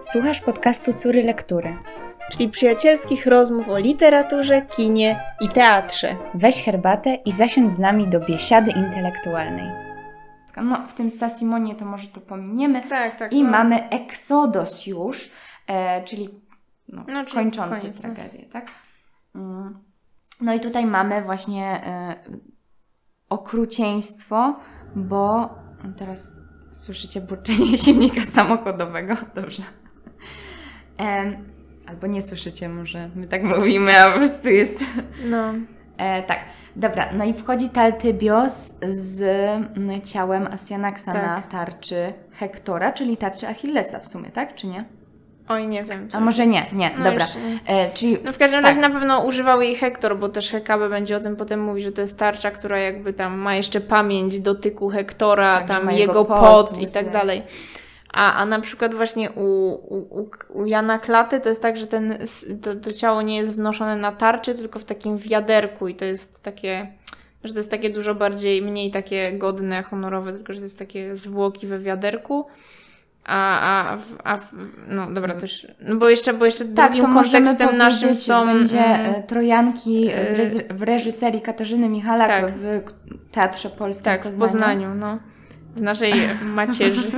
Słuchasz podcastu Córy Lektury, czyli przyjacielskich rozmów o literaturze, kinie i teatrze. Weź herbatę i zasiądź z nami do biesiady intelektualnej. No, w tym Stasimonie to może to pominiemy. Tak, tak. I no. mamy Exodus już, e, czyli, no, No, czyli kończący koniec, no. tragedię, tak? Mm. No i tutaj mamy właśnie e, okrucieństwo, bo teraz słyszycie burczenie silnika samochodowego. Dobrze. Em, albo nie słyszycie, może my tak mówimy, a po prostu jest No. E, tak, dobra. No i wchodzi Taltybios z mm, ciałem Asjanaxa Tak. na tarczy Hektora, czyli tarczy Achillesa w sumie, tak? Czy nie? Oj, nie wiem. A może nie, nie, No dobra. nie. E, czyli No w każdym Tak. razie na pewno używał jej Hektor, bo też Hekabe będzie o tym potem mówić, że to jest tarcza, która jakby tam ma jeszcze pamięć dotyku Hektora, Tak, tam jego pot, pot, i tak dalej. A, a na przykład właśnie u, u, u, Jana Klaty to jest tak, że ten, to, to ciało nie jest wnoszone na tarczy, tylko w takim wiaderku i to jest takie, że to jest takie dużo bardziej, mniej takie godne, honorowe, tylko że to jest takie zwłoki we wiaderku. A, a, w- a, w- no dobra, to już, no bo jeszcze, bo jeszcze tak, drugim kontekstem naszym są... będzie mm, e, Trojanki e, w, rezy- w reżyserii Katarzyny Michalak Tak. w Teatrze Polskim Tak, w Poznaniu, no. W naszej macierzy.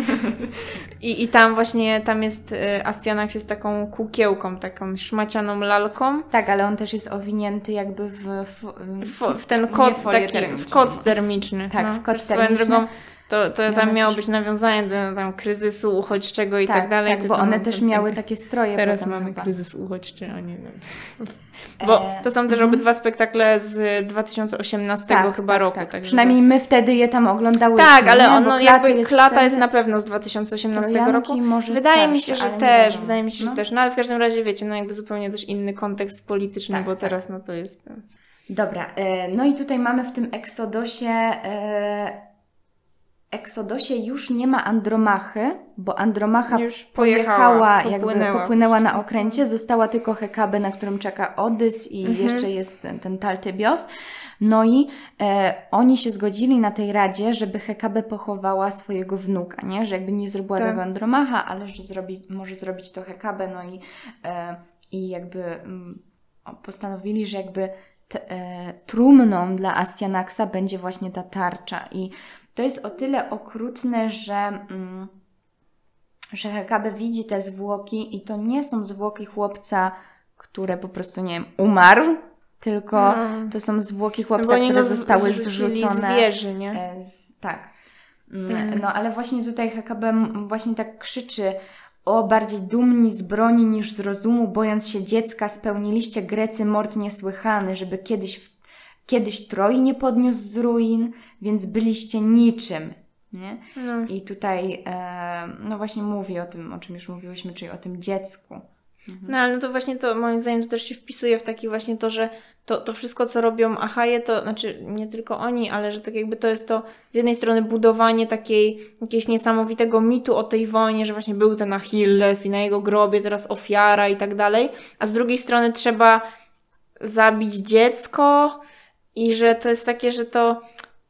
I, I tam właśnie, tam jest, Astianax jest taką kukiełką, taką szmacianą lalką. Tak, ale on też jest owinięty jakby w... w, W, w ten kod taki, w kod no. termiczny. Tak, no. w kod Też termiczny. drogą, to, to I tam miało też- być nawiązanie do tam, kryzysu uchodźczego i tak, tak, dalej. tak, bo one też to- miały takie stroje Teraz potem mamy chyba. kryzys uchodźczy, a nie wiem. Bo E, to są też mhm. obydwa spektakle z 2018 chyba roku. Tak. także- Przynajmniej my wtedy je tam oglądałyśmy. Tak, ale nie? on, Bo no, Klaty jakby klata jest na pewno z 2018 Trojanki roku. może Wydaje mi się, że też, wydaje mi się, że No. też. No ale w każdym razie wiecie, no jakby zupełnie też inny kontekst polityczny, Tak, bo tak. teraz no to jest. Dobra, e, no i tutaj mamy w tym Eksodosie. Eksodosie już nie ma Andromachy, bo Andromacha Już pojechała, pojechała, jakby popłynęła. popłynęła na okręcie, została tylko Hekabe, na którym czeka Odys i Mhm. jeszcze jest ten, ten Taltybios. No i e, oni się zgodzili na tej radzie, żeby Hekabe pochowała swojego wnuka, nie? Że jakby nie zrobiła Tak. tego Andromacha, ale że zrobi, może zrobić to Hekabe, no i, e, i jakby mm, o, postanowili, że jakby e, trumną dla Astianaxa będzie właśnie ta tarcza i to jest o tyle okrutne, że, mm, że Hekabe widzi te zwłoki i to nie są zwłoki chłopca, które po prostu, nie wiem, umarł, tylko No. to są zwłoki No chłopca, oni które zostały zrzucone. z wieży, nie? E, Z, tak. Mm, Mm. No ale właśnie tutaj Hekabe właśnie tak krzyczy o bardziej dumni z broni niż z rozumu, bojąc się dziecka, spełniliście Grecy mord niesłychany, żeby kiedyś, kiedyś Troi nie podniósł z ruin, więc byliście niczym. Nie? No. I tutaj e, no właśnie mówi o tym, o czym już mówiłyśmy, czyli o tym dziecku. No ale no to właśnie to moim zdaniem to też się wpisuje w taki właśnie to, że to, to wszystko, co robią Achaje, to znaczy nie tylko oni, ale że tak jakby to jest to z jednej strony budowanie takiej jakiegoś niesamowitego mitu o tej wojnie, że właśnie był ten Achilles i na jego grobie teraz ofiara i tak dalej, a z drugiej strony trzeba zabić dziecko i że to jest takie, że to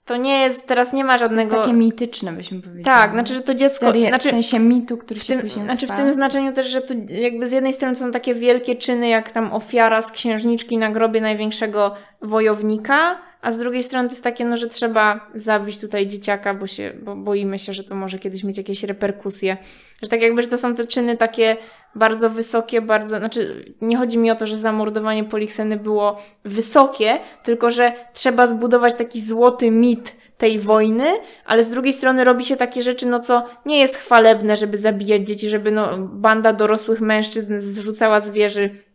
to nie jest, teraz nie ma To jest żadnego... takie mityczne, byśmy powiedzieli. tak, znaczy, że to dziecko... Serie, znaczy, w sensie mitu, który w się tym, później znaczy w trwa. tym znaczeniu też, że to jakby z jednej strony są takie wielkie czyny, jak tam ofiara z księżniczki na grobie największego wojownika, a z drugiej strony to jest takie, no, że trzeba zabić tutaj dzieciaka, bo się, bo boimy się, że to może kiedyś mieć jakieś reperkusje. Że tak jakby, że to są te czyny takie bardzo wysokie, bardzo, znaczy nie chodzi mi o to, że zamordowanie Polikseny było wysokie, tylko że trzeba zbudować taki złoty mit tej wojny, ale z drugiej strony robi się takie rzeczy, no co nie jest chwalebne, żeby zabijać dzieci, żeby no, banda dorosłych mężczyzn zrzucała z wieży z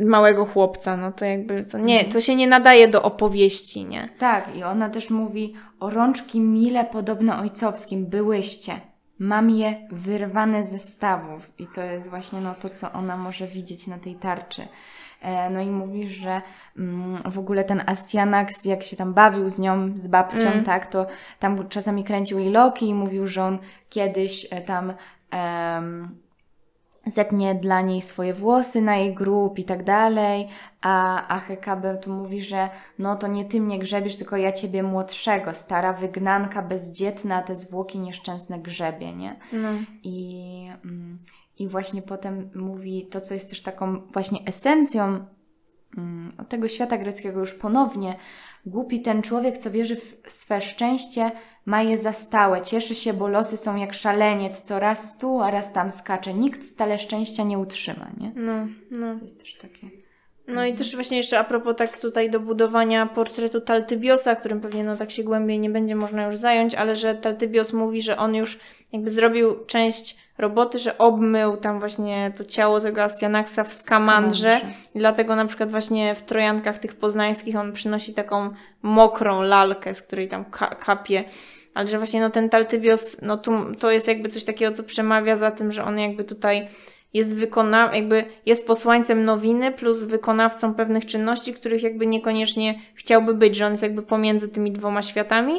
małego chłopca, no to jakby to nie, to się nie nadaje do opowieści, nie? Tak, i ona też mówi, o rączki mile podobne ojcowskim byłyście. Mam je wyrwane ze stawów. I to jest właśnie no, to, co ona może widzieć na tej tarczy. E, no i mówi, że mm, w ogóle ten Astianax, jak się tam bawił z nią, z babcią, Mm. tak, to tam czasami kręcił jej loki i mówił, że on kiedyś e, tam em, zetnie dla niej swoje włosy na jej grób i tak dalej, a, a Hekabe tu mówi, że no to nie ty mnie grzebiesz, tylko ja ciebie młodszego, stara wygnanka, bezdzietna, te zwłoki nieszczęsne grzebie, nie? No. I, mm, I właśnie potem mówi to, co jest też taką właśnie esencją mm, tego świata greckiego już ponownie. Głupi ten człowiek, co wierzy w swe szczęście, ma je za stałe. Cieszy się, bo losy są jak szaleniec, co raz tu, a raz tam skacze. Nikt stale szczęścia nie utrzyma, nie? No, no. To jest też takie... No i też właśnie jeszcze a propos tak tutaj do budowania portretu Taltybiosa, którym pewnie no tak się głębiej nie będzie można już zająć, ale że Taltybios mówi, że on już jakby zrobił część roboty, że obmył tam właśnie to ciało tego Astianaxa w skamandrze. I dlatego na przykład właśnie w Trojankach tych poznańskich on przynosi taką mokrą lalkę, z której tam ka- kapie. Ale że właśnie no ten Taltybios, no tu, to jest jakby coś takiego, co przemawia za tym, że on jakby tutaj jest wykona, jakby jest posłańcem nowiny plus wykonawcą pewnych czynności, których jakby niekoniecznie chciałby być, że on jest jakby pomiędzy tymi dwoma światami.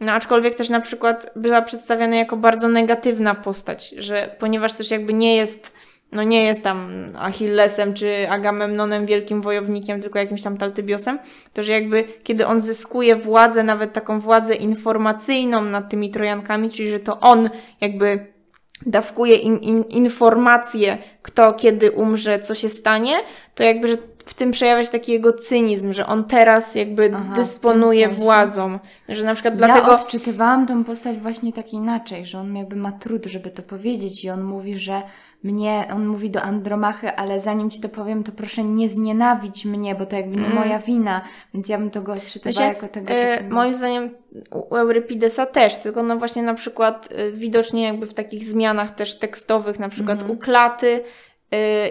No aczkolwiek też na przykład była przedstawiana jako bardzo negatywna postać, że ponieważ też jakby nie jest, no nie jest tam Achillesem czy Agamemnonem wielkim wojownikiem, tylko jakimś tam Taltybiosem, to że jakby kiedy on zyskuje władzę, nawet taką władzę informacyjną nad tymi Trojankami, czyli że to on jakby dawkuje im in, informacje, kto kiedy umrze, co się stanie, to jakby, że w tym przejawia się taki jego cynizm, że on teraz jakby Aha, dysponuje władzą. Że na przykład Ja dlatego... odczytywałam tą postać właśnie tak inaczej, że on jakby ma trud, żeby to powiedzieć i on mówi, że mnie, on mówi do Andromachy, ale zanim ci to powiem, to proszę nie znienawidź mnie, bo to jakby nie Mm. moja wina, więc ja bym to go W odczytywała sensie, jako tego takiego... moim zdaniem u Eurypidesa też, tylko no właśnie na przykład e, widocznie jakby w takich zmianach też tekstowych, na przykład Mhm. u Klaty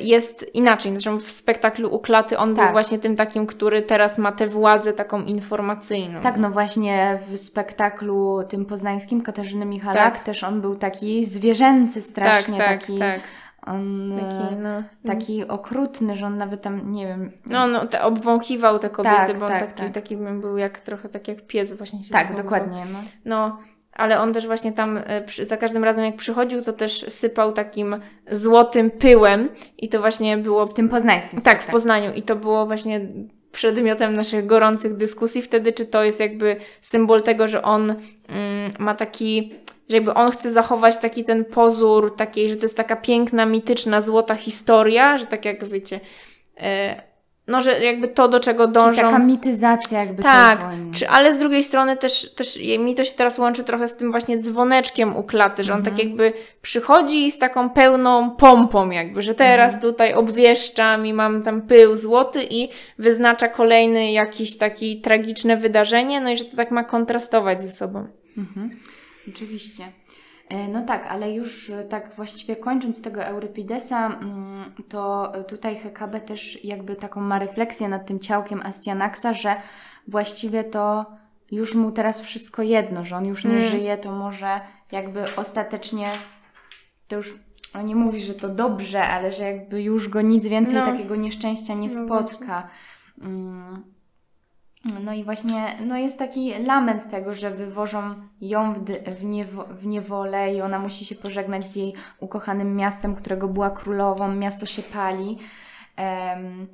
jest inaczej. Zresztą w spektaklu u Klaty on był Tak. właśnie tym takim, który teraz ma tę władzę taką informacyjną. Tak, no właśnie w spektaklu tym poznańskim Katarzyny Michalak Tak. też on był taki zwierzęcy strasznie, tak, taki, tak. on Taki, taki, no, taki okrutny, że on nawet tam, nie wiem... No, no, te, obwąchiwał te kobiety, Tak, bo on tak, taki, tak. taki był jak trochę tak jak pies właśnie się Tak, zachowywał. dokładnie, no. No, ale on też właśnie tam e, przy, za każdym razem jak przychodził, to też sypał takim złotym pyłem i to właśnie było W tym poznańskim tak w spektaklu. Poznaniu i to było właśnie przedmiotem naszych gorących dyskusji wtedy, czy to jest jakby symbol tego, że on mm, ma taki, że jakby on chce zachować taki ten pozór takiej, że to jest taka piękna, mityczna, złota historia, że tak jak wiecie, e, no, że jakby to, do czego Czyli dążą... taka mityzacja jakby Tak, czy, ale z drugiej strony też, też mi to się teraz łączy trochę z tym właśnie dzwoneczkiem u klaty, że on Mhm. tak jakby przychodzi z taką pełną pompą jakby, że teraz Mhm. tutaj obwieszczam i mam tam pył złoty i wyznacza kolejny jakiś taki tragiczne wydarzenie, no i że to tak ma kontrastować ze sobą. Mhm. Oczywiście. E, No tak, ale już e, tak właściwie kończąc tego Eurypidesa, mm, to tutaj Hekabe też jakby taką ma refleksję nad tym ciałkiem Astianaxa, że właściwie to już mu teraz wszystko jedno, że on już nie Mm. żyje, to może jakby ostatecznie to już on nie mówi, że to dobrze, ale że jakby już go nic więcej No. takiego nieszczęścia nie No spotka. Mm. No i właśnie no jest taki lament tego, że wywożą ją w, w, niewo, w niewolę i ona musi się pożegnać z jej ukochanym miastem, którego była królową. Miasto się pali. Em,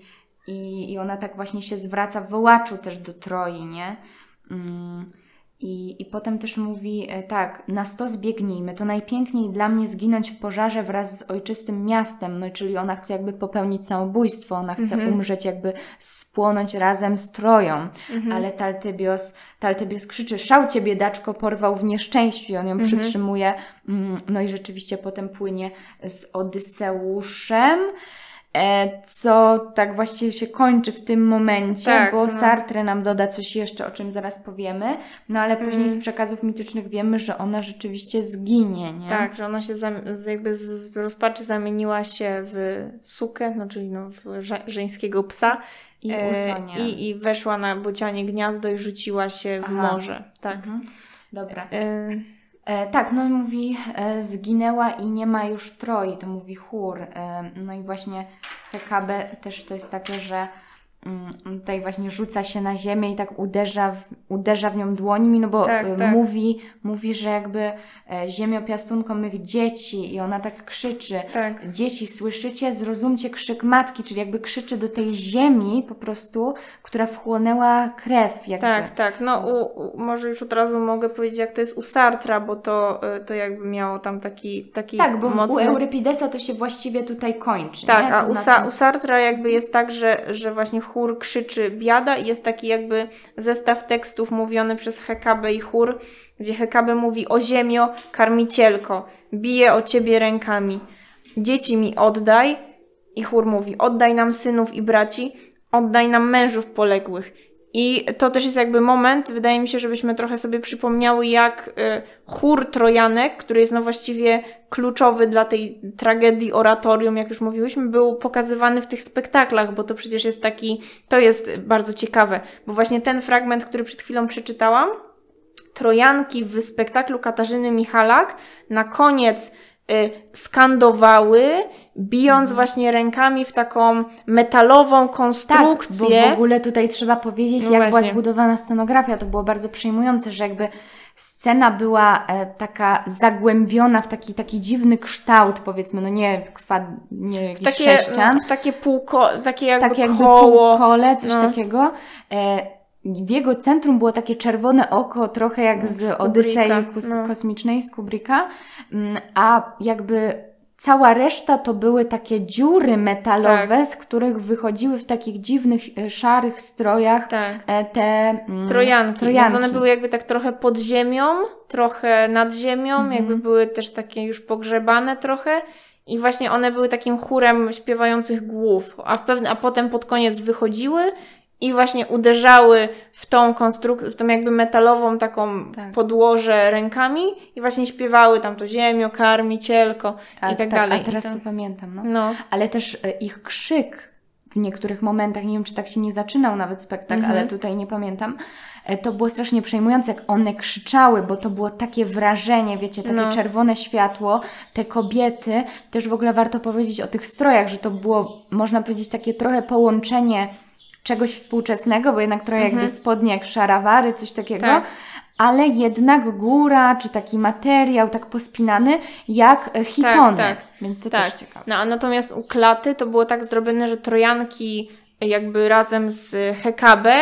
i, I ona tak właśnie się zwraca w wołaczu też do Troi, nie? Mm. I, I potem też mówi e, tak, na sto zbiegnijmy, to najpiękniej dla mnie zginąć w pożarze wraz z ojczystym miastem, no czyli ona chce jakby popełnić samobójstwo, ona chce Mhm. umrzeć, jakby spłonąć razem z Troją, Mhm. ale Taltybios, Taltybios krzyczy, szał cię biedaczko, porwał w nieszczęściu. I on ją Mhm. przytrzymuje, mm, no i rzeczywiście potem płynie z Odyseuszem, co tak właściwie się kończy w tym momencie, Tak, bo no. Sartre nam doda coś jeszcze, o czym zaraz powiemy, no ale później Mm. z przekazów mitycznych wiemy, że ona rzeczywiście zginie, nie? Tak, że ona się zam, jakby z, rozpaczy zamieniła się w sukę, no czyli no, w ża- żeńskiego psa I e, i, i weszła na bocianie gniazdo i rzuciła się w Aha. morze. Tak. Mhm. Dobra. E, E, tak, no i mówi, e, zginęła i nie ma już Troi, to mówi chór. E, no i właśnie Hekabe też to jest takie, że tutaj właśnie rzuca się na ziemię i tak uderza w, uderza w nią dłońmi, no bo Tak, y, tak. mówi, mówi, że jakby e, ziemio piastunką mych dzieci i ona tak krzyczy. Tak. Dzieci, słyszycie? Zrozumcie krzyk matki, czyli jakby krzyczy do tej ziemi po prostu, która wchłonęła krew. Jakby. Tak, tak. No u, u, może już od razu mogę powiedzieć, jak to jest u Sartra, bo to, y, to jakby miało tam taki, taki Tak, bo mocny... u Eurypidesa to się właściwie tutaj kończy. Tak, nie? a u, Sa- u Sartra jakby jest tak, że, że właśnie chór krzyczy biada i jest taki jakby zestaw tekstów mówiony przez Hekabę i chór, gdzie Hekabę mówi o ziemio, karmicielko, bije o ciebie rękami, dzieci mi oddaj i chór mówi oddaj nam synów i braci, oddaj nam mężów poległych. I to też jest jakby moment, wydaje mi się, żebyśmy trochę sobie przypomniały, jak y, chór Trojanek, który jest no właściwie kluczowy dla tej tragedii oratorium, jak już mówiłyśmy, był pokazywany w tych spektaklach, bo to przecież jest taki, to jest bardzo ciekawe, bo właśnie ten fragment, który przed chwilą przeczytałam, Trojanki w spektaklu Katarzyny Michalak na koniec y, skandowały, bijąc właśnie rękami w taką metalową Mhm. Tak, konstrukcję. bo w ogóle tutaj trzeba powiedzieć, No jak była właśnie. zbudowana scenografia. To było bardzo przejmujące, że jakby scena była e, taka zagłębiona w taki, taki dziwny kształt, powiedzmy, no nie, kwad, nie jakiś takie, sześcian, w takie półko, takie jakby, tak jakby koło. półkole, coś no. takiego. E, w jego centrum było takie czerwone oko, trochę jak Z z Kubricka, Odysei no. kosmicznej, z Kubricka, Mm, a jakby cała reszta to były takie dziury metalowe, Tak. z których wychodziły w takich dziwnych, e, szarych strojach Tak. e, te mm, Trojanki, trojanki. Więc one były jakby tak trochę pod ziemią, trochę nad ziemią, Mhm. jakby były też takie już pogrzebane trochę. I właśnie one były takim chórem śpiewających głów, a, w pewne, a potem pod koniec wychodziły i właśnie uderzały w tą konstrukcję, w tą jakby metalową taką Tak. podłoże rękami i właśnie śpiewały tam to ziemio, karmicielko i tak, dalej. A teraz I to pamiętam, no. No, ale też e, ich krzyk w niektórych momentach, nie wiem czy tak się nie zaczynał nawet spektakl, Mhm. ale tutaj nie pamiętam, e, to było strasznie przejmujące, jak one krzyczały, bo to było takie wrażenie, wiecie, takie No. czerwone światło, te kobiety, też w ogóle warto powiedzieć o tych strojach, że to było, można powiedzieć, takie trochę połączenie czegoś współczesnego, bo jednak trochę jakby spodnie jak szarawary, coś takiego, Mhm. Tak. ale jednak góra, czy taki materiał tak pospinany, jak e, hitony. tak. Więc to tak. też ciekawe. No, a natomiast u Klaty to było tak zrobione, że Trojanki jakby razem z Hekabę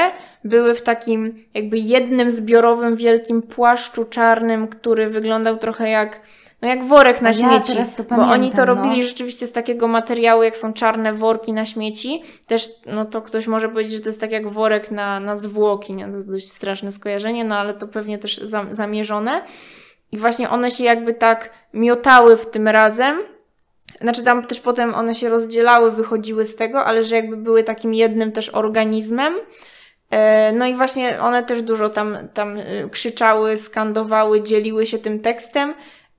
były w takim jakby jednym zbiorowym wielkim płaszczu czarnym, który wyglądał trochę jak no jak worek na ja śmieci, to bo oni pamiętam, to robili no. rzeczywiście z takiego materiału, jak są czarne worki na śmieci. Też, no to ktoś może powiedzieć, że to jest tak jak worek na, na zwłoki, nie? To jest dość straszne skojarzenie, no ale to pewnie też za, zamierzone. I właśnie one się jakby tak miotały w tym razem, znaczy tam też potem one się rozdzielały, wychodziły z tego, ale że jakby były takim jednym też organizmem. E, No i właśnie one też dużo tam, tam e, krzyczały, skandowały, dzieliły się tym tekstem.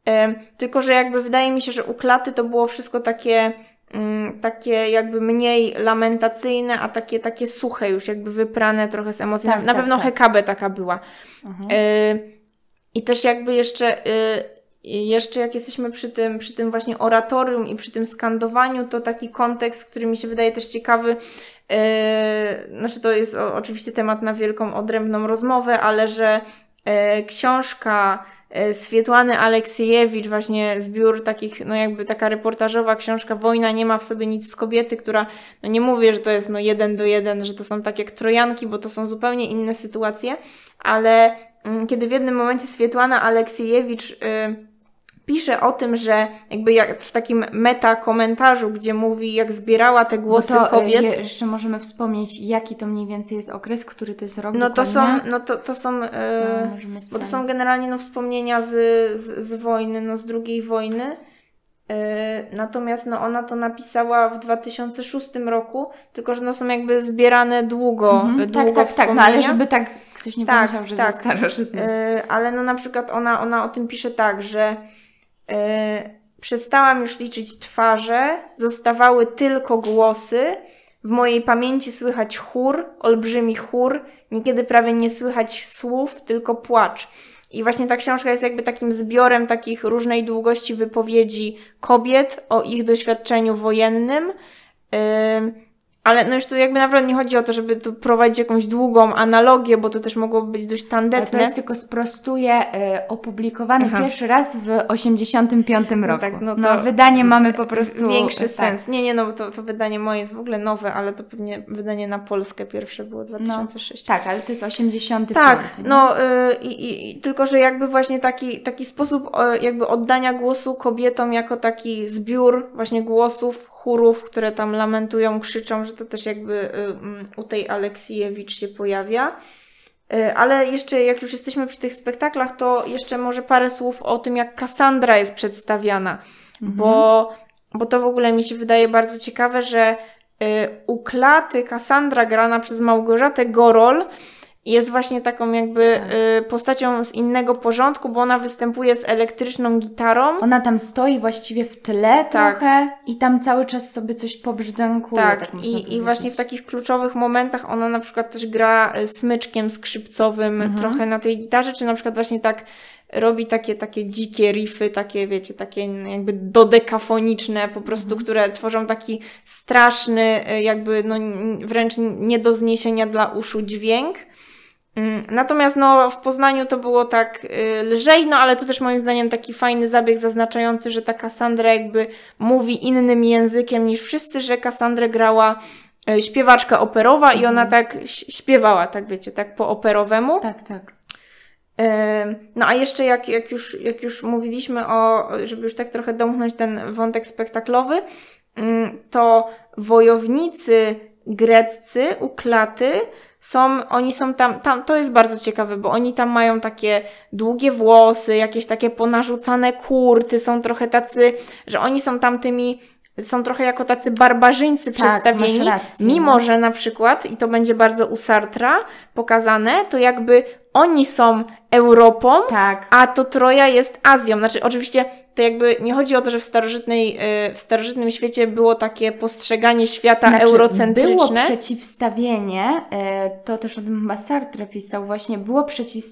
E, Tylko, że jakby wydaje mi się, że u Klaty to było wszystko takie, mm, takie jakby mniej lamentacyjne, a takie, takie suche już, jakby wyprane trochę z emocji. Tak, na na tak, pewno tak. Hekabe taka była. Mhm. Y, I też jakby jeszcze, y, jeszcze jak jesteśmy przy tym, przy tym właśnie oratorium i przy tym skandowaniu, to taki kontekst, który mi się wydaje też ciekawy, y, znaczy to jest oczywiście temat na wielką, odrębną rozmowę, ale że y, książka Swietłany Aleksiejewicz, właśnie zbiór takich, no jakby taka reportażowa książka Wojna nie ma w sobie nic z kobiety, która, no nie mówię, że to jest no jeden do jeden, że to są tak jak trojanki, bo to są zupełnie inne sytuacje, ale mm, kiedy w jednym momencie Swietłana Aleksiejewicz y, pisze o tym, że jakby jak w takim meta komentarzu, gdzie mówi, jak zbierała te głosy to, e, kobiet. je- jeszcze możemy wspomnieć, jaki to mniej więcej jest okres, który to jest rok No to są, dokładnie? no to, to są, No, e, możemy bo to są generalnie no, wspomnienia z, z, z wojny, no z drugiej wojny. E, Natomiast no, ona to napisała w 2006 roku, tylko że no, są jakby zbierane długo, Mhm, długo tak, tak, tak, no ale żeby tak ktoś nie Tak, pomyślał, że tak. za starożytność. E, ale no na przykład ona, ona o tym pisze tak, że przestałam już liczyć twarze, zostawały tylko głosy. W mojej pamięci słychać chór, olbrzymi chór, niekiedy prawie nie słychać słów, tylko płacz. I właśnie ta książka jest jakby takim zbiorem takich różnej długości wypowiedzi kobiet o ich doświadczeniu wojennym. Ym, Ale no już tu jakby naprawdę nie chodzi o to, żeby tu prowadzić jakąś długą analogię, bo to też mogłoby być dość Ale to tandetne. jest tylko sprostuję, y, opublikowany Aha. pierwszy raz w 85 roku. tak, no no, to wydanie mamy po prostu... Większy tak. sens. Nie, nie, no bo to, to wydanie moje jest w ogóle nowe, ale to pewnie wydanie na Polskę pierwsze było 2006. Tak, ale to jest 85. Tak, nie? no y, i, i, tylko, że jakby właśnie taki, taki sposób y, jakby oddania głosu kobietom jako taki zbiór właśnie głosów, chórów, które tam lamentują, krzyczą, że to też jakby y, mm, u tej Aleksijewicz się pojawia. Y, Ale jeszcze jak już jesteśmy przy tych spektaklach, to jeszcze może parę słów o tym, jak Kassandra jest przedstawiana, bo, bo to w ogóle mi się wydaje bardzo ciekawe, że y, u Klaty Kassandra grana przez Małgorzatę Gorol jest właśnie taką jakby Tak. y, postacią z innego porządku, bo ona występuje z elektryczną gitarą. Ona tam stoi właściwie w tle Tak. trochę i tam cały czas sobie coś pobrzdękuje. Tak, Tak, i, i właśnie w takich kluczowych momentach ona na przykład też gra y, smyczkiem skrzypcowym Mhm. trochę na tej gitarze, czy na przykład właśnie tak robi takie, takie dzikie riffy, takie wiecie, takie jakby dodekafoniczne po prostu, Mhm. które tworzą taki straszny, y, jakby no wręcz nie do zniesienia dla uszu dźwięk. Mm, Natomiast no, w Poznaniu to było tak y, lżej, no ale to też moim zdaniem taki fajny zabieg zaznaczający, że ta Kassandra jakby mówi innym językiem niż wszyscy, że Kassandrę grała y, śpiewaczka operowa i ona tak ś- śpiewała, tak wiecie, tak po operowemu. Tak, tak. Ym, No a jeszcze jak, jak, już, jak już mówiliśmy o, żeby już tak trochę domknąć ten wątek spektaklowy, ym, to wojownicy greccy u klaty są, oni są tam, tam, to jest bardzo ciekawe, bo oni tam mają takie długie włosy, jakieś takie ponarzucane kurty, są trochę tacy, że oni są tam tymi, są trochę jako tacy barbarzyńcy Tak, przedstawieni, rację, mimo no. że na przykład, i to będzie bardzo u Sartra pokazane, to jakby oni są Europą, Tak. a to Troja jest Azją. Znaczy, oczywiście to jakby nie chodzi o to, że w, starożytnej, y, w starożytnym świecie było takie postrzeganie świata Znaczy, eurocentryczne. Było przeciwstawienie, e, to też o tym chyba Sartre pisał, właśnie było, przeciw,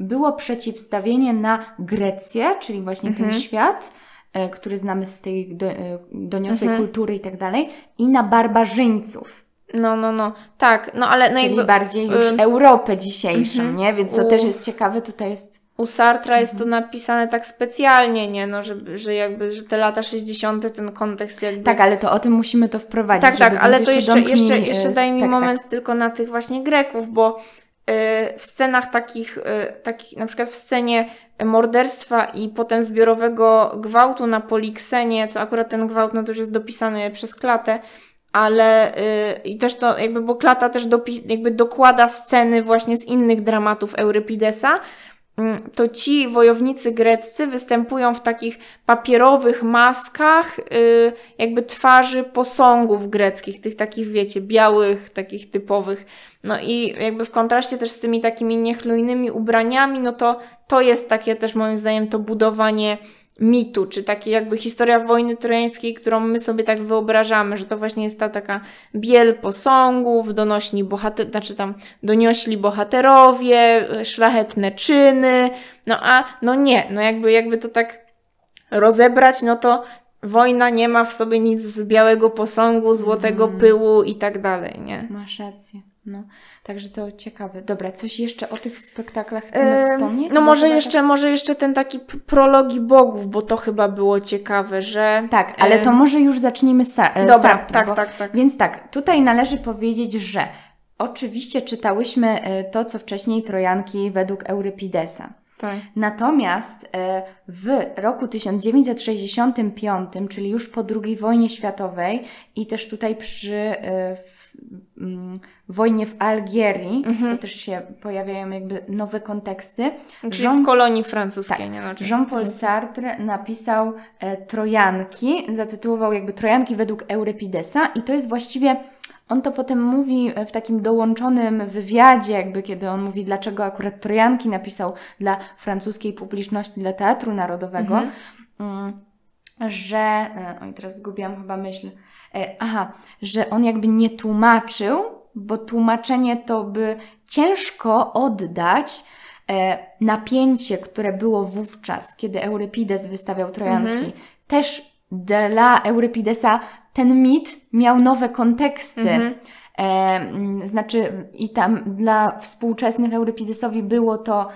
było przeciwstawienie na Grecję, czyli właśnie Mhm. ten świat, e, który znamy z tej do, e, doniosłej Mhm. kultury i tak dalej, i na barbarzyńców, No, no, no. Tak, no ale no czyli jakby bardziej już ym, Europę dzisiejszą, mhm. nie? Więc to też jest ciekawe, tutaj jest... u Sartra jest Mhm. to napisane tak specjalnie, nie? No, że, że jakby, że te lata 60. ten kontekst jakby... Tak, ale to o tym musimy to wprowadzić. Tak, tak, ale to jeszcze, domknij, jeszcze, e, jeszcze daj mi moment tylko na tych właśnie Greków, bo y, w scenach takich, y, takich, na przykład w scenie morderstwa i potem zbiorowego gwałtu na Poliksenie, co akurat ten gwałt, no to już jest dopisany przez klatę, ale i też to jakby, bo klata też dopi- jakby dokłada sceny właśnie z innych dramatów Eurypidesa, to ci wojownicy greccy występują w takich papierowych maskach, y, jakby twarzy posągów greckich, tych takich, wiecie, białych, takich typowych. No i jakby w kontraście też z tymi takimi niechlujnymi ubraniami, no to to jest takie też moim zdaniem to budowanie mitu, czy takie jakby historia wojny trojańskiej, którą my sobie tak wyobrażamy, że to właśnie jest ta taka biel posągów, donośni bohater, znaczy tam doniośli bohaterowie, szlachetne czyny, no a no nie, no jakby, jakby to tak rozebrać, no to wojna nie ma w sobie nic z białego posągu, złotego Mm. pyłu i tak dalej, nie? Masz rację. No, także to ciekawe. Dobra, coś jeszcze o tych spektaklach chcemy Em, wspomnieć? No może jeszcze, może jeszcze ten taki prologi bogów, bo to chyba było ciekawe, że... Tak, tak ale to może już zacznijmy sa- e, Dobra, tak, bo, tak, tak. Więc tak, tutaj należy powiedzieć, że oczywiście czytałyśmy e, to, co wcześniej Trojanki według Eurypidesa. Tak. Natomiast e, w roku 1965, czyli już po II wojnie światowej i też tutaj przy e, w, mm, wojnie w Algierii, Mhm. to też się pojawiają jakby nowe konteksty. Czyli Jean- w kolonii francuskiej, tak. nie? Znaczy, Jean-Paul Sartre napisał e, Trojanki, zatytułował jakby Trojanki według Eurypidesa i to jest właściwie, on to potem mówi w takim dołączonym wywiadzie, jakby kiedy on mówi, dlaczego akurat Trojanki napisał dla francuskiej publiczności, dla Teatru Narodowego, Mhm. mm, że, e, oj teraz zgubiłam chyba myśl, e, aha, że on jakby nie tłumaczył, bo tłumaczenie to by ciężko oddać e, napięcie, które było wówczas, kiedy Eurypides wystawiał Trojanki. Mhm. Też dla Eurypidesa ten mit miał nowe konteksty. Mhm. E, mm, znaczy, i tam dla współczesnych Eurypidesowi było to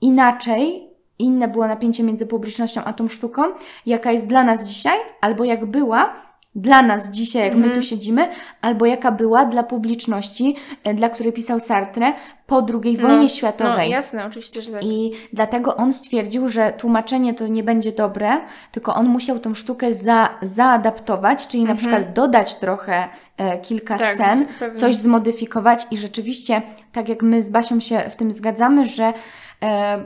inaczej, inne było napięcie między publicznością a tą sztuką, jaka jest dla nas dzisiaj, albo jak była dla nas dzisiaj, jak my tu siedzimy, albo jaka była dla publiczności, e, dla której pisał Sartre po II wojnie No, światowej. No jasne, oczywiście, że tak. I dlatego on stwierdził, że tłumaczenie to nie będzie dobre, tylko on musiał tą sztukę za, zaadaptować, czyli na przykład dodać trochę e, kilka Mhm. Tak, scen, pewnie. coś zmodyfikować i rzeczywiście, tak jak my z Basią się w tym zgadzamy, że e,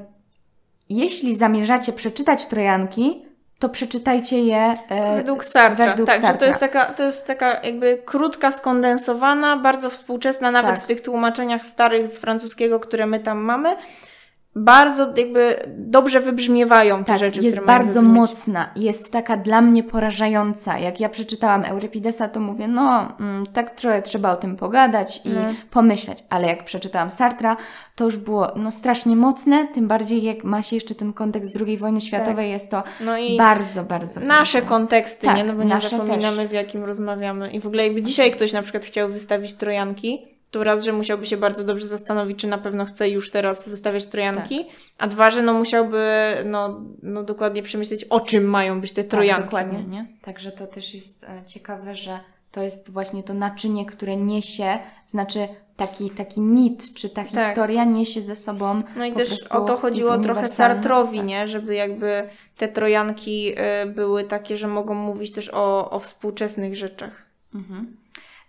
jeśli zamierzacie przeczytać Trojanki, to przeczytajcie je e, Według Sartra. według tak, że Sartra. to jest, taka, to jest taka jakby krótka, skondensowana, bardzo współczesna, nawet Tak. w tych tłumaczeniach starych z francuskiego, które my tam mamy. Bardzo jakby dobrze wybrzmiewają te Tak, rzeczy, jest które bardzo mocna, jest taka dla mnie porażająca. Jak ja przeczytałam Euripidesa, to mówię, no, mm, tak trochę trzeba o tym pogadać i No. pomyśleć, ale jak przeczytałam Sartra, to już było no, strasznie mocne, tym bardziej jak ma się jeszcze ten kontekst II wojny światowej, jest to No i bardzo, bardzo nasze porażające. konteksty, Tak, nie? No bo nie nasze zapominamy, w jakim rozmawiamy. I w ogóle jakby dzisiaj ktoś na przykład chciał wystawić Trojanki, to raz, że musiałby się bardzo dobrze zastanowić, czy na pewno chce już teraz wystawiać Trojanki, Tak. a dwa, że no musiałby no, no dokładnie przemyśleć, o czym mają być te Trojanki. Tak, dokładnie, nie? Także to też jest e, ciekawe, że to jest właśnie to naczynie, które niesie, znaczy taki, taki mit, czy ta historia niesie ze sobą No i też o to chodziło trochę. Sartrowi, Tak. nie? Żeby jakby te Trojanki y, były takie, że mogą mówić też o, o współczesnych rzeczach. Mhm.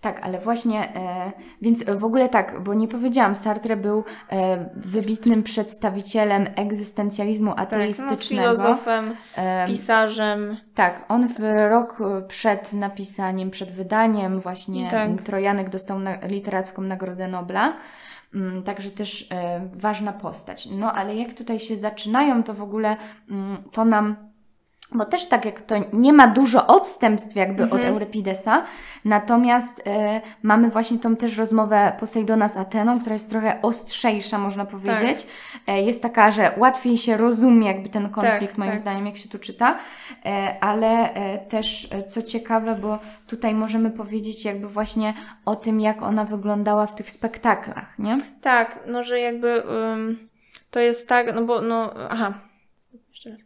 Tak, ale właśnie, e, więc w ogóle tak, bo nie powiedziałam, Sartre był e, wybitnym przedstawicielem egzystencjalizmu Tak, no, ateistycznego. filozofem, E, pisarzem. tak, on w rok e, przed napisaniem, przed wydaniem właśnie Tak. Trojanek dostał na, literacką Nagrodę Nobla. Mm, Także też e, ważna postać. No ale jak tutaj się zaczynają, to w ogóle mm, to nam bo też tak jak to nie ma dużo odstępstw jakby Mhm. od Eurypidesa, natomiast e, mamy właśnie tą też rozmowę Posejdona z Ateną, która jest trochę ostrzejsza, można powiedzieć. E, jest taka, że łatwiej się rozumie jakby ten konflikt, Tak, moim tak. zdaniem, jak się tu czyta, e, ale e, też e, co ciekawe, bo tutaj możemy powiedzieć jakby właśnie o tym, jak ona wyglądała w tych spektaklach, nie? Tak, no że jakby ym, to jest tak, no bo no, aha, jeszcze raz.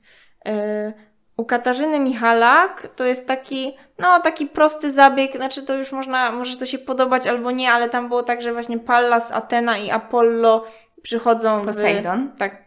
U Katarzyny Michalak to jest taki, no taki prosty zabieg, znaczy to już można, może to się podobać albo nie, ale tam było tak, że właśnie Pallas, Atena i Apollo przychodzą w... Posejdon. Tak,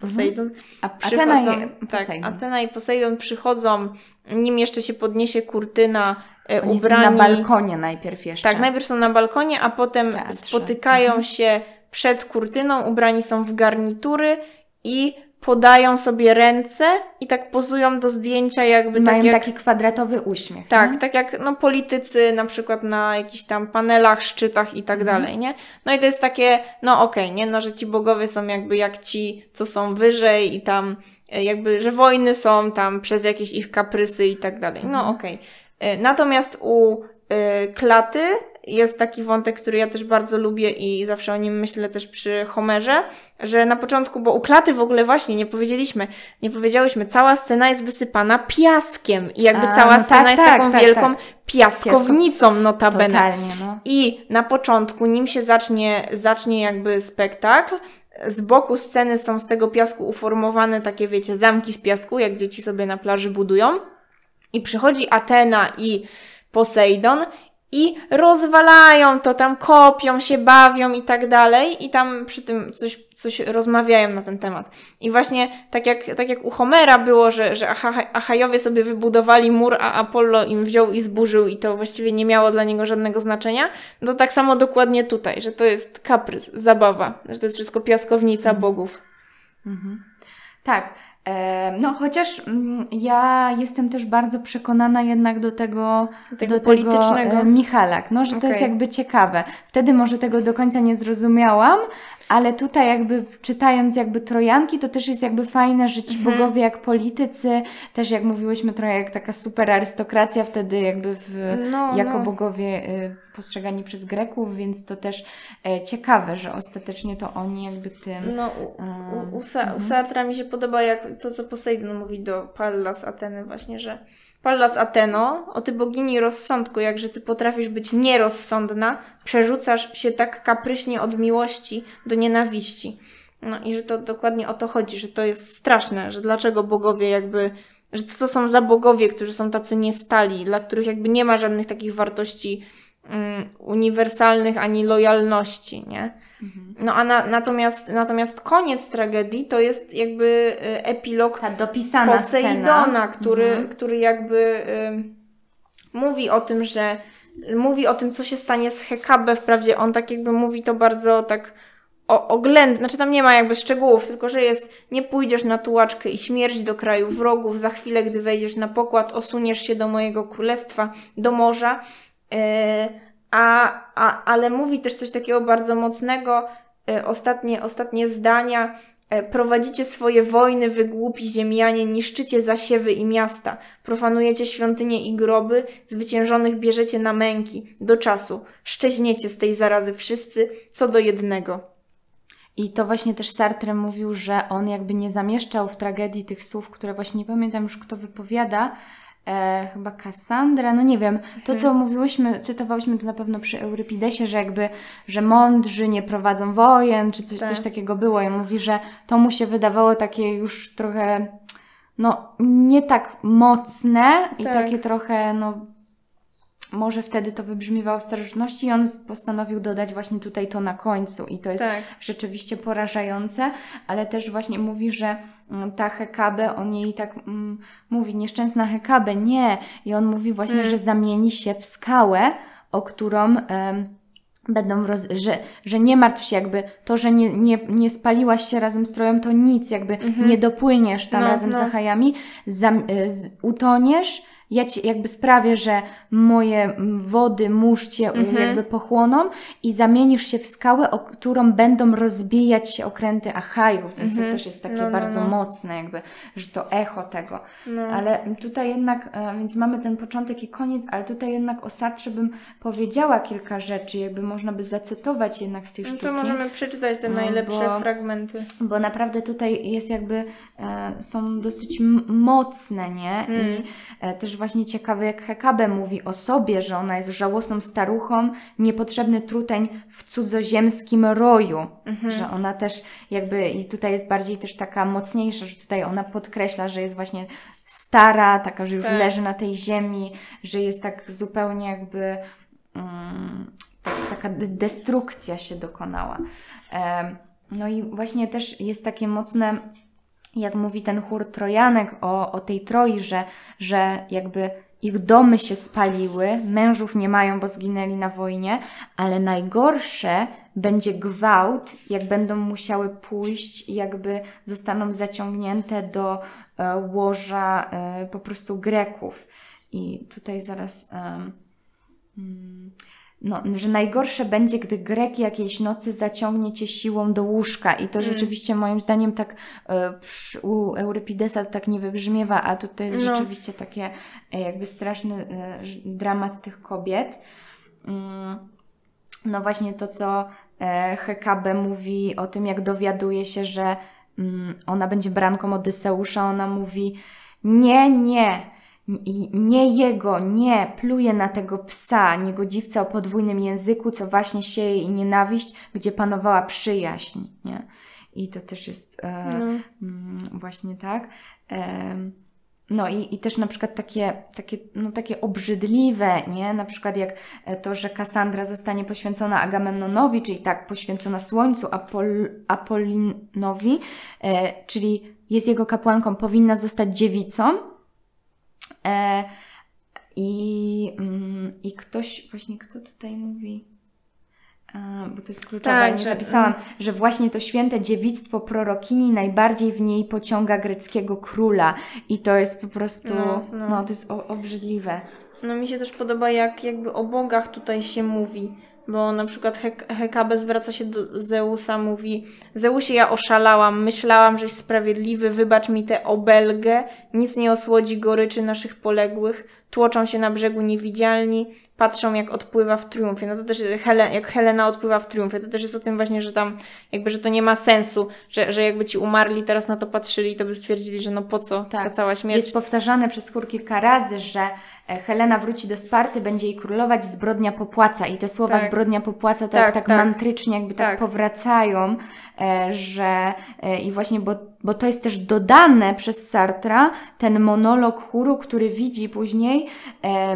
Posejdon. A Przychodzą, Atena i tak, Posejdon. Atena i Posejdon przychodzą, nim jeszcze się podniesie kurtyna, y, Oni są ubrani... na balkonie najpierw jeszcze. Tak, najpierw są na balkonie, a potem teatrze. spotykają Mhm. się przed kurtyną, ubrani są w garnitury i podają sobie ręce i tak pozują do zdjęcia jakby I tak mają jak... taki kwadratowy uśmiech. Tak, nie? tak jak no, politycy na przykład na jakichś tam panelach, szczytach i tak Mhm. dalej, nie? No i to jest takie, no okej, nie? No, że ci bogowie są jakby jak ci, co są wyżej i tam e, jakby, że wojny są tam przez jakieś ich kaprysy i tak dalej. No Mhm. okej. E, Natomiast u e, Klaty jest taki wątek, który ja też bardzo lubię i zawsze o nim myślę też przy Homerze, że na początku, bo u Klaty w ogóle właśnie nie powiedzieliśmy, nie powiedziałyśmy, cała scena jest wysypana piaskiem i jakby A, cała no scena tak, jest tak, taką tak, wielką tak. piaskownicą notabene. Totalnie, no. I na początku, nim się zacznie, zacznie jakby spektakl, z boku sceny są z tego piasku uformowane takie, wiecie, zamki z piasku, jak dzieci sobie na plaży budują. I przychodzi Atena i Posejdon i rozwalają to, tam kopią się, bawią i tak dalej. I tam przy tym coś, coś rozmawiają na ten temat. I właśnie tak jak, tak jak u Homera było, że, że Achajowie sobie wybudowali mur, a Apollo im wziął i zburzył i to właściwie nie miało dla niego żadnego znaczenia, to tak samo dokładnie tutaj, że to jest kaprys, zabawa, że to jest wszystko piaskownica bogów. Tak. No, chociaż mm, ja jestem też bardzo przekonana jednak do tego, Tego do politycznego. Tego, Michalak, no, że to jest jakby ciekawe. Wtedy może tego do końca nie zrozumiałam, ale tutaj jakby czytając jakby Trojanki, to też jest jakby fajne, że ci Mhm. bogowie jak politycy, też jak mówiłyśmy trochę jak taka super arystokracja wtedy jakby w, No, jako no. bogowie y, postrzegani przez Greków, więc to też e, ciekawe, że ostatecznie to oni jakby tym... No, u, u, u, Sa- Mhm. u Sartra mi się podoba jak to, co Poseidon mówi do Pallas Ateny właśnie, że Pallas Ateno, o ty bogini rozsądku, jakże ty potrafisz być nierozsądna, przerzucasz się tak kapryśnie od miłości do nienawiści. No i że to dokładnie o to chodzi, że to jest straszne, że dlaczego bogowie jakby, że to są za bogowie, którzy są tacy niestali, dla których jakby nie ma żadnych takich wartości um, uniwersalnych ani lojalności, nie? No a na, natomiast, natomiast koniec tragedii to jest jakby y, epilog Ta dopisana Posejdona, scena. który, Mhm. który jakby y, mówi o tym, że mówi o tym, co się stanie z Hekabe. Wprawdzie on tak jakby mówi to bardzo tak o, oględnie, znaczy tam nie ma jakby szczegółów, tylko że jest nie pójdziesz na tułaczkę i śmierć do kraju wrogów, za chwilę, gdy wejdziesz na pokład, osuniesz się do mojego królestwa, do morza. Yy, a, a, ale mówi też coś takiego bardzo mocnego, e, ostatnie, ostatnie zdania. E, Prowadzicie swoje wojny, wy głupi ziemianie, niszczycie zasiewy i miasta, profanujecie świątynie i groby, zwyciężonych bierzecie na męki, do czasu, szczeźniecie z tej zarazy wszyscy, co do jednego. I to właśnie też Sartre mówił, że on jakby nie zamieszczał w tragedii tych słów, które właśnie nie pamiętam już kto wypowiada, e, chyba Kassandra, no nie wiem, to co mówiłyśmy, cytowałyśmy to na pewno przy Eurypidesie, że jakby, że mądrzy nie prowadzą wojen, czy coś, Tak. coś takiego było. I mówi, że to mu się wydawało takie już trochę, no nie tak mocne i Tak. takie trochę, no może wtedy to wybrzmiewało w starożytności i on postanowił dodać właśnie tutaj to na końcu i to jest Tak. rzeczywiście porażające, ale też właśnie mówi, że ta Hekabe, on jej tak mm, mówi, nieszczęsna Hekabe, nie. I on mówi właśnie, Mm. że zamieni się w skałę, o którą będą, roz, że, że nie martw się jakby, to, że nie, nie, nie spaliłaś się razem z Troją, to nic, jakby nie dopłyniesz tam. No, razem no. z Achajami, zam, y, z, utoniesz, ja ci jakby sprawię, że moje wody, mórz cię y, Mhm. jakby pochłoną i zamienisz się w skałę, o którą będą rozbijać się okręty Achajów, więc to też jest takie No, no, bardzo no. mocne jakby, że to echo tego. No. Ale tutaj jednak, e, więc mamy ten początek i koniec, ale tutaj jednak o Sartrze bym powiedziała kilka rzeczy, jakby można by zacytować jednak z tej No sztuki. to możemy przeczytać te No, najlepsze bo- fragmenty. Bo naprawdę tutaj jest jakby, e, są dosyć mocne, nie? Mm. I e, też właśnie ciekawe, jak Hekabe mówi o sobie, że ona jest żałosną staruchą, niepotrzebny truteń w cudzoziemskim roju. Mhm. Że ona też jakby, i tutaj jest bardziej też taka mocniejsza, że tutaj ona podkreśla, że jest właśnie stara, taka, że już Tak. leży na tej ziemi, że jest tak zupełnie jakby tak, taka de- destrukcja się dokonała. Em, no i właśnie też jest takie mocne, jak mówi ten chór Trojanek o, o tej Troi, że, że jakby ich domy się spaliły, mężów nie mają, bo zginęli na wojnie, ale najgorsze będzie gwałt, jak będą musiały pójść jakby zostaną zaciągnięte do e, łoża e, po prostu Greków. I tutaj zaraz. em, mm, no, że najgorsze będzie, gdy Grek jakiejś nocy zaciągnie cię siłą do łóżka. I to Mm. rzeczywiście moim zdaniem tak przy, u Eurypidesa tak nie wybrzmiewa, a tutaj jest No. rzeczywiście takie e, jakby straszny e, dramat tych kobiet. Mm, No właśnie to, co Hekabe mówi o tym, jak dowiaduje się, że mm, ona będzie branką Odyseusza, ona mówi nie, nie, nie jego, nie, pluje na tego psa, niegodziwca o podwójnym języku, co właśnie sieje i nienawiść, gdzie panowała przyjaźń, nie? I to też jest e, No. mm, właśnie tak. Em, no i, i też na przykład takie, takie, no takie obrzydliwe, nie? Na przykład jak e, to, że Kassandra zostanie poświęcona Agamemnonowi, czyli tak poświęcona Słońcu, Apol, Apollinowi, e, czyli jest jego kapłanką, powinna zostać dziewicą. E, i, mm, I ktoś, właśnie kto tutaj mówi? E, bo to jest kluczowe, Tak, nie że- zapisałam, że właśnie to święte dziewictwo prorokini najbardziej w niej pociąga greckiego króla i to jest po prostu, no, No, no. to jest obrzydliwe. No mi się też podoba, jak jakby o bogach tutaj się mówi. Bo na przykład Hek Hekabe zwraca się do Zeusa, mówi Zeusie, ja oszalałam, myślałam, żeś sprawiedliwy, wybacz mi tę obelgę, nic nie osłodzi goryczy naszych poległych. tłoczą się na brzegu niewidzialni, patrzą jak odpływa w triumfie. No to też Helen, jak Helena odpływa w triumfie, to też jest o tym właśnie, że tam jakby, że to nie ma sensu, że, że jakby ci umarli teraz na to patrzyli, to by stwierdzili, że no po co Tak. ta cała śmierć. Jest powtarzane przez chór kilka razy, że e, Helena wróci do Sparty, będzie jej królować, zbrodnia popłaca. I te słowa Tak. zbrodnia popłaca to Tak, tak, tak. mantrycznie jakby tak, Tak. powracają, e, że e, i właśnie, bo, bo to jest też dodane przez Sartra, ten monolog chóru, który widzi później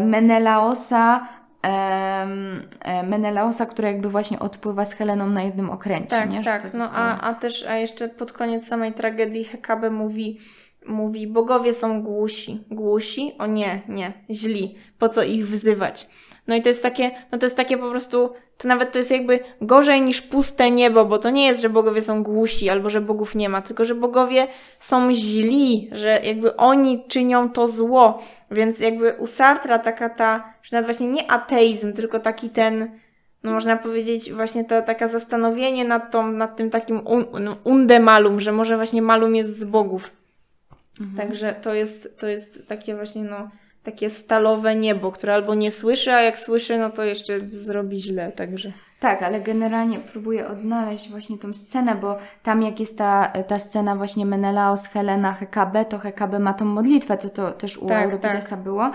Menelaosa, e, Menelaosa, który jakby właśnie odpływa z Heleną na jednym okręcie, Tak, nie? Że tak. No a, a też, a jeszcze pod koniec samej tragedii Hekabe mówi, mówi, bogowie są głusi. Głusi? O nie, nie, źli. Po co ich wzywać? No i to jest takie, no to jest takie po prostu, to nawet to jest jakby gorzej niż puste niebo, bo to nie jest, że bogowie są głusi albo że bogów nie ma, tylko że bogowie są źli, że jakby oni czynią to zło. Więc jakby u Sartra taka ta, że nawet właśnie nie ateizm, tylko taki ten, no można powiedzieć właśnie to taka zastanowienie nad, tą, nad tym takim un, un- undemalum, że może właśnie malum jest z bogów. Także to jest, to jest takie właśnie no, takie stalowe niebo, które albo nie słyszy, a jak słyszy, no to jeszcze zrobi źle, także. Tak, ale generalnie próbuję odnaleźć właśnie tą scenę, bo tam jak jest ta, ta scena właśnie Menelaos, Helena, Hekabe, to Hekabe ma tą modlitwę, co to też u Tak, Euripidesa było,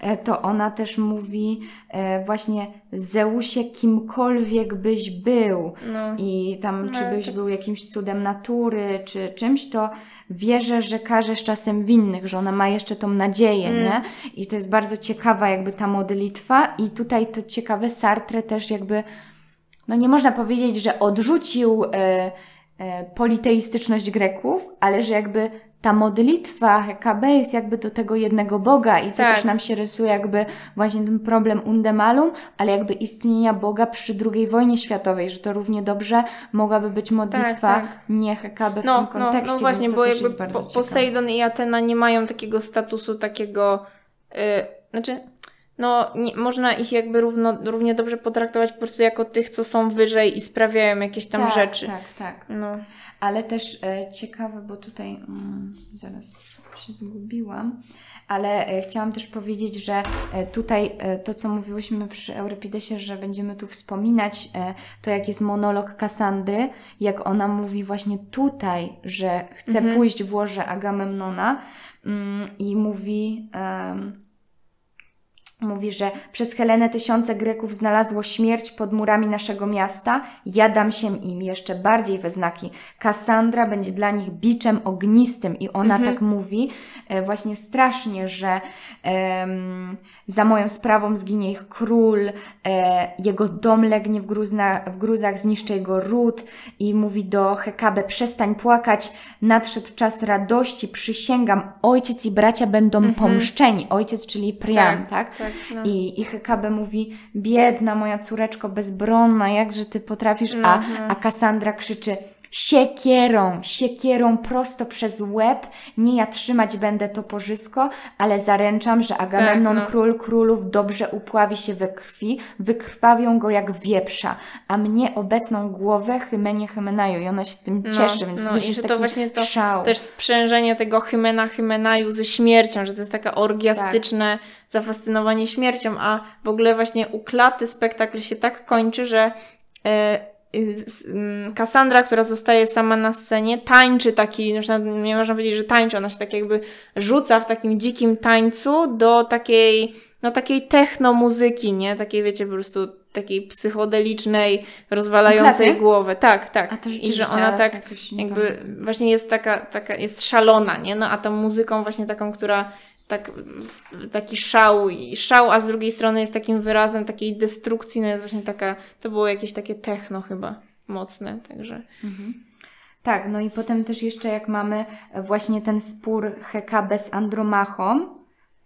e, to ona też mówi e, właśnie Zeusie kimkolwiek byś był No. i tam czy No, byś to- był jakimś cudem natury, czy czymś, to wierzę, że karzesz czasem winnych, że ona ma jeszcze tą nadzieję, Mm. nie? I to jest bardzo ciekawa jakby ta modlitwa i tutaj to ciekawe Sartre też jakby no nie można powiedzieć, że odrzucił e, e, politeistyczność Greków, ale że jakby ta modlitwa Hekabe jest jakby do tego jednego Boga i co Tak. też nam się rysuje jakby właśnie ten problem Undemalum, ale jakby istnienia Boga przy II wojnie światowej, że to równie dobrze mogłaby być modlitwa tak. nie Hekabe w No, tym no, kontekście, no właśnie, więc to bo jakby po. Posejdon i Atena nie mają takiego statusu takiego, yy, znaczy, no nie, można ich jakby równo, równie dobrze potraktować po prostu jako tych, co są wyżej i sprawiają jakieś tam tak, rzeczy. Tak, tak. No. Ale też e, ciekawe, bo tutaj mm, zaraz się zgubiłam, ale e, chciałam też powiedzieć, że e, tutaj e, to, co mówiłyśmy przy Eurypidesie, że będziemy tu wspominać, e, to jak jest monolog Kasandry, jak ona mówi właśnie tutaj, że chce Mhm. pójść w łoże Agamemnona mm, i mówi... em, Mówi, że przez Helenę tysiące Greków znalazło śmierć pod murami naszego miasta. Ja dam się im jeszcze bardziej we znaki. Kassandra będzie dla nich biczem ognistym i ona Mhm. tak mówi e, właśnie strasznie, że em, za moją sprawą zginie ich król, e, jego dom legnie w, gruzna, w gruzach, zniszczy jego ród i mówi do Hekabe, przestań płakać, nadszedł czas radości, przysięgam, ojciec i bracia będą pomszczeni. Ojciec, czyli Priam, tak? tak no. I, I Hekabe mówi, biedna moja córeczko bezbronna, jakże ty potrafisz, a, no. a Kassandra krzyczy, siekierą, siekierą prosto przez łeb, nie ja trzymać będę to porzysko, ale zaręczam, że Agamemnon, Tak, no. król królów, dobrze upławi się we krwi, wykrwawią go jak wieprza, a mnie obecną głowę Hymenie Hymenaju i ona się tym No, cieszy, więc no, to jest że to właśnie to szał. Też sprzężenie tego hymena hymenaju ze śmiercią, że to jest taka orgiastyczne zafascynowanie śmiercią, a w ogóle właśnie u Klaty spektakl się tak kończy, że e, y, mm, Kassandra, która zostaje sama na scenie, tańczy taki, nawet nie można powiedzieć, że tańczy, ona się tak jakby rzuca w takim dzikim tańcu do takiej, no takiej techno muzyki, nie? Takiej wiecie, po prostu takiej psychodelicznej, rozwalającej Klaty? głowę. Tak, tak. A to I że ona tak nie jakby pamiętam. właśnie jest taka, taka, jest szalona, nie? No a tą muzyką właśnie taką, która tak, taki szał i szał, a z drugiej strony jest takim wyrazem takiej destrukcji, no jest właśnie taka, to było jakieś takie techno chyba mocne, także. Tak, no i potem też jeszcze jak mamy właśnie ten spór Hekabe z Andromachą,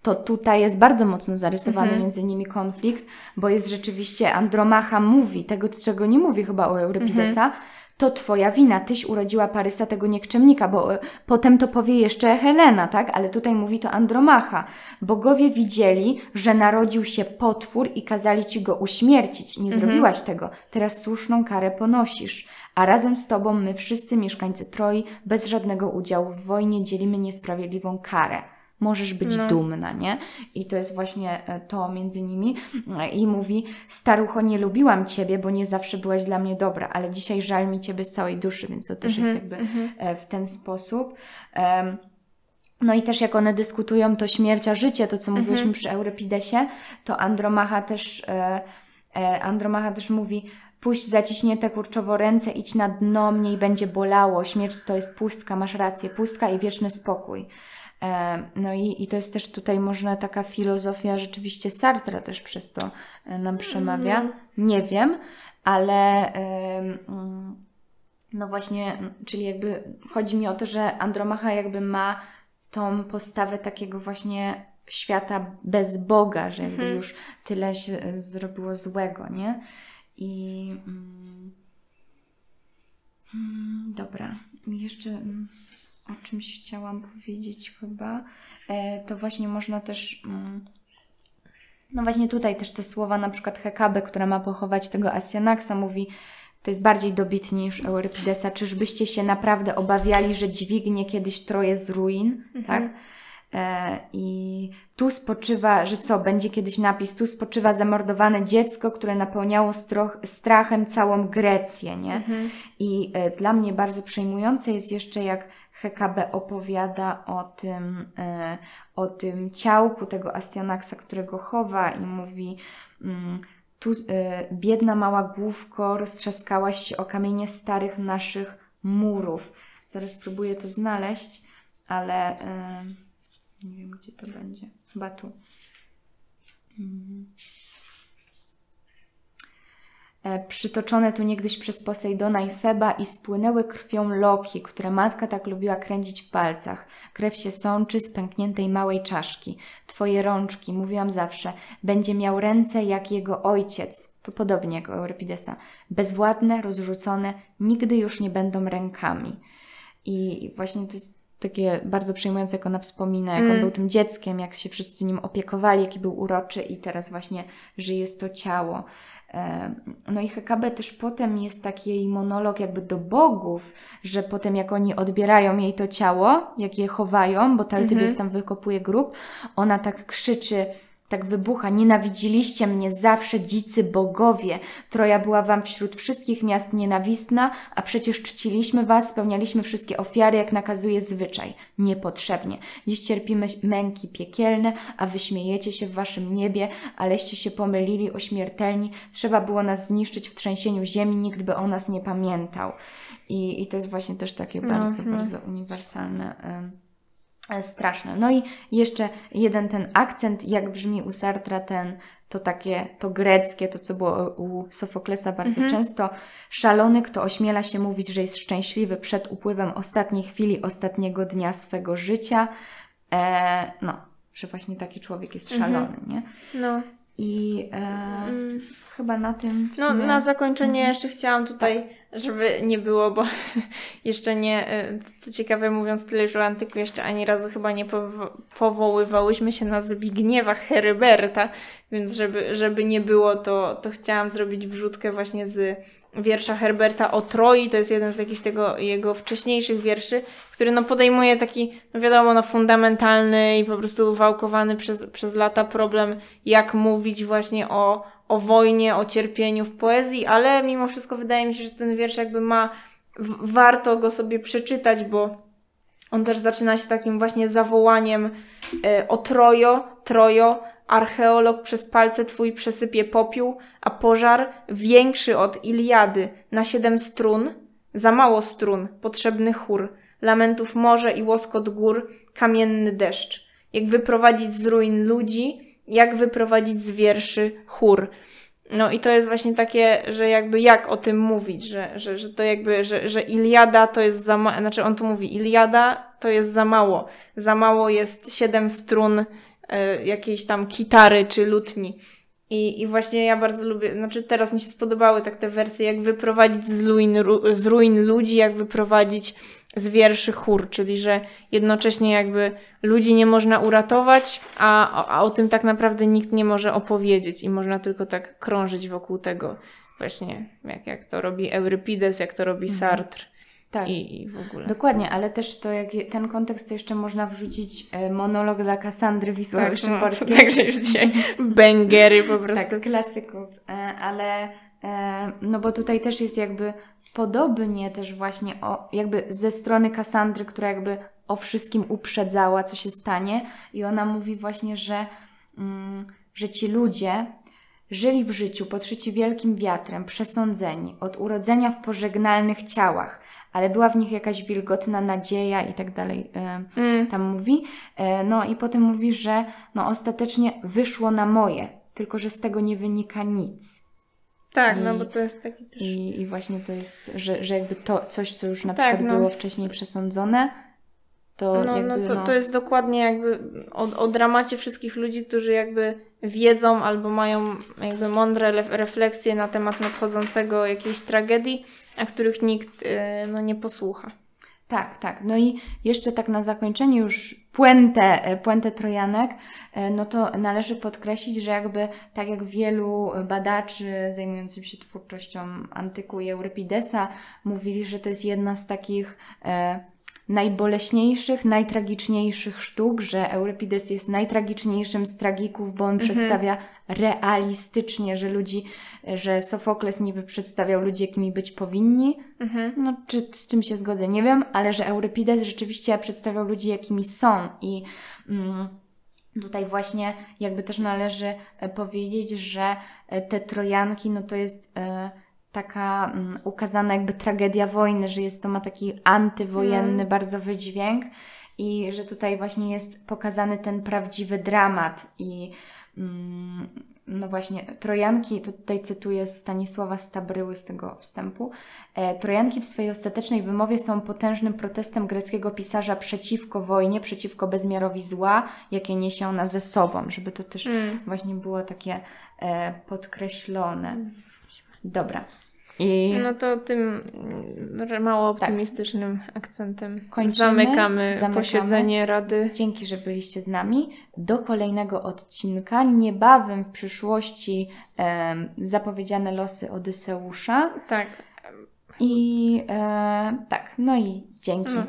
to tutaj jest bardzo mocno zarysowany Mhm. między nimi konflikt, bo jest rzeczywiście Andromacha mówi tego, czego nie mówi chyba o Euripidesa, Mhm. To twoja wina, tyś urodziła Parysa tego niekczemnika, bo e, potem to powie jeszcze Helena, tak? Ale tutaj mówi to Andromacha. Bogowie widzieli, że narodził się potwór i kazali ci go uśmiercić. Nie zrobiłaś tego. Teraz słuszną karę ponosisz. A razem z tobą my wszyscy mieszkańcy Troi bez żadnego udziału w wojnie dzielimy niesprawiedliwą karę. Możesz być No. dumna, nie? I to jest właśnie e, to między nimi. E, I mówi, starucho, nie lubiłam ciebie, bo nie zawsze byłaś dla mnie dobra, ale dzisiaj żal mi ciebie z całej duszy, więc to też jest jakby e, w ten sposób. Em, no i też jak one dyskutują to śmierć a życie, to co mówiłyśmy przy Eurypidesie, to Andromacha też, e, e, Andromacha też mówi puść zaciśnięte kurczowo ręce, idź na dno, mniej będzie bolało, śmierć to jest pustka, masz rację, pustka i wieczny spokój. E, no i, i to jest też tutaj można taka filozofia rzeczywiście Sartra też przez to e, nam przemawia. Nie wiem, ale no właśnie, czyli jakby chodzi mi o to, że Andromacha jakby ma tą postawę takiego właśnie świata bez Boga, że jakby już tyle się e, zrobiło złego, nie? I mm, mm, dobra, jeszcze mm, o czymś chciałam powiedzieć chyba. E, to właśnie można też. Mm, no właśnie tutaj też te słowa, na przykład Hekabe, która ma pochować tego Asjanaksa, mówi, to jest bardziej dobitnie niż Eurypidesa, czyżbyście się naprawdę obawiali, że dźwignie kiedyś Troje z ruin, tak? E, I tu spoczywa, że co, będzie kiedyś napis, tu spoczywa zamordowane dziecko, które napełniało stroch, strachem całą Grecję, nie? I e, dla mnie bardzo przejmujące jest jeszcze, jak Hekabe opowiada o tym, e, o tym ciałku tego Astianaksa, którego chowa i mówi, mm, tu e, biedna mała główko, roztrzaskałaś się o kamienie starych naszych murów. Zaraz próbuję to znaleźć, ale e, nie wiem, gdzie to będzie. Chyba tu. Mhm. E, Przytoczone tu niegdyś przez Posejdona i Feba i spłynęły krwią loki, które matka tak lubiła kręcić w palcach. Krew się sączy z pękniętej małej czaszki. Twoje rączki, mówiłam zawsze, będzie miał ręce jak jego ojciec. To podobnie jak u Eurypidesa. Bezwładne, rozrzucone, nigdy już nie będą rękami. I właśnie to jest takie bardzo przejmujące, jak ona wspomina, jak on był tym dzieckiem, jak się wszyscy nim opiekowali, jaki był uroczy i teraz właśnie, że jest to ciało. E, No i Hekabe też potem jest taki jej monolog jakby do bogów, że potem jak oni odbierają jej to ciało, jak je chowają, bo Taltybius tam wykopuje grób, ona tak krzyczy, tak wybucha, nienawidziliście mnie zawsze dzicy bogowie. Troja była wam wśród wszystkich miast nienawistna, a przecież czciliśmy was, spełnialiśmy wszystkie ofiary, jak nakazuje zwyczaj. Niepotrzebnie. Dziś cierpimy męki piekielne, a wy śmiejecie się w waszym niebie, aleście się pomylili o śmiertelni. Trzeba było nas zniszczyć w trzęsieniu ziemi, nikt by o nas nie pamiętał. I, i to jest właśnie też takie bardzo, bardzo uniwersalne. e, straszne. No i jeszcze jeden ten akcent, jak brzmi u Sartra ten, to takie, to greckie, to co było u Sofoklesa bardzo często. Szalony, kto ośmiela się mówić, że jest szczęśliwy przed upływem ostatniej chwili, ostatniego dnia swego życia. E, no, że właśnie taki człowiek jest szalony, nie? No. I e, chyba na tym No, sumie... na zakończenie jeszcze chciałam tutaj, żeby nie było, bo jeszcze nie, e, co ciekawe mówiąc tyle już o antyku, jeszcze ani razu chyba nie powo- powoływałyśmy się na Zbigniewa Heryberta, więc żeby, żeby nie było, to, to chciałam zrobić wrzutkę właśnie z wiersza Herberta o Troi, to jest jeden z jakichś tego jego wcześniejszych wierszy, który no podejmuje taki, no wiadomo, no fundamentalny i po prostu wałkowany przez, przez lata problem, jak mówić właśnie o, o wojnie, o cierpieniu w poezji, ale mimo wszystko wydaje mi się, że ten wiersz jakby ma, warto go sobie przeczytać, bo on też zaczyna się takim właśnie zawołaniem e, o Trojo, Trojo, archeolog przez palce twój przesypie popiół, a pożar większy od Iliady na siedem strun, za mało strun, potrzebny chór, lamentów morze i łoskot gór, kamienny deszcz. Jak wyprowadzić z ruin ludzi, jak wyprowadzić z wierszy chór. No i to jest właśnie takie, że jakby jak o tym mówić, że, że, że to jakby, że, że Iliada to jest za mało, znaczy on tu mówi, Iliada to jest za mało. Za mało jest siedem strun jakiejś tam kitary czy lutni. I, I właśnie ja bardzo lubię, znaczy teraz mi się spodobały tak te wersje, jak wyprowadzić z ruin, ru- z ruin ludzi, jak wyprowadzić z wierszy chór, czyli że jednocześnie jakby ludzi nie można uratować, a, a o tym tak naprawdę nikt nie może opowiedzieć i można tylko tak krążyć wokół tego właśnie, jak, jak to robi Eurypides, jak to robi Sartre. Tak. i, i w ogóle. Dokładnie, ale też to, jak je- ten kontekst, to jeszcze można wrzucić e, monolog dla Kassandry Wisławy tak, no, Szymborskiej. także już dzisiaj bęgery po prostu. Tak, klasyków. E, Ale e, no bo tutaj też jest jakby podobnie też właśnie o, jakby ze strony Kassandry, która jakby o wszystkim uprzedzała, co się stanie i ona mówi właśnie, że, mm, że ci ludzie żyli w życiu podszyci wielkim wiatrem, przesądzeni, od urodzenia w pożegnalnych ciałach, ale była w nich jakaś wilgotna nadzieja i tak dalej. Mm. tam mówi. E, No i potem mówi, że no ostatecznie wyszło na moje, tylko że z tego nie wynika nic. Tak, I- no bo to jest taki też... I, i właśnie to jest, że, że jakby to coś, co już na Tak, przykład no. było wcześniej przesądzone, to No, jakby no to, no, to jest dokładnie jakby o, o dramacie wszystkich ludzi, którzy jakby wiedzą albo mają jakby mądre le- refleksje na temat nadchodzącego jakiejś tragedii, a których nikt y, no, nie posłucha. Tak, tak. No i jeszcze tak na zakończenie już puentę, e, puentę Trojanek, e, no to należy podkreślić, że jakby tak jak wielu badaczy zajmujących się twórczością antyku i Euripidesa mówili, że to jest jedna z takich e, najboleśniejszych, najtragiczniejszych sztuk, że Eurypides jest najtragiczniejszym z tragików, bo on przedstawia realistycznie, że ludzi, że Sofokles niby przedstawiał ludzi, jakimi być powinni, Mhm. no, czy z czym się zgodzę, nie wiem, ale że Eurypides rzeczywiście przedstawiał ludzi, jakimi są. I mm, tutaj właśnie jakby też należy e, powiedzieć, że e, te Trojanki, no to jest e, taka mm, ukazana jakby tragedia wojny, że jest to ma taki antywojenny bardzo wydźwięk i że tutaj właśnie jest pokazany ten prawdziwy dramat i mm, no właśnie, Trojanki, tutaj cytuję z Stanisława Stabryły z tego wstępu. E, Trojanki w swojej ostatecznej wymowie są potężnym protestem greckiego pisarza przeciwko wojnie, przeciwko bezmiarowi zła, jakie niesie ona ze sobą, żeby to też Mm. właśnie było takie e, podkreślone. Dobra. I No to tym mało optymistycznym akcentem Kończymy, zamykamy, zamykamy. posiedzenie Rady. Dzięki, że byliście z nami. Do kolejnego odcinka. Niebawem w przyszłości em, zapowiedziane losy Odyseusza. Tak. I e, tak, no i dzięki. No,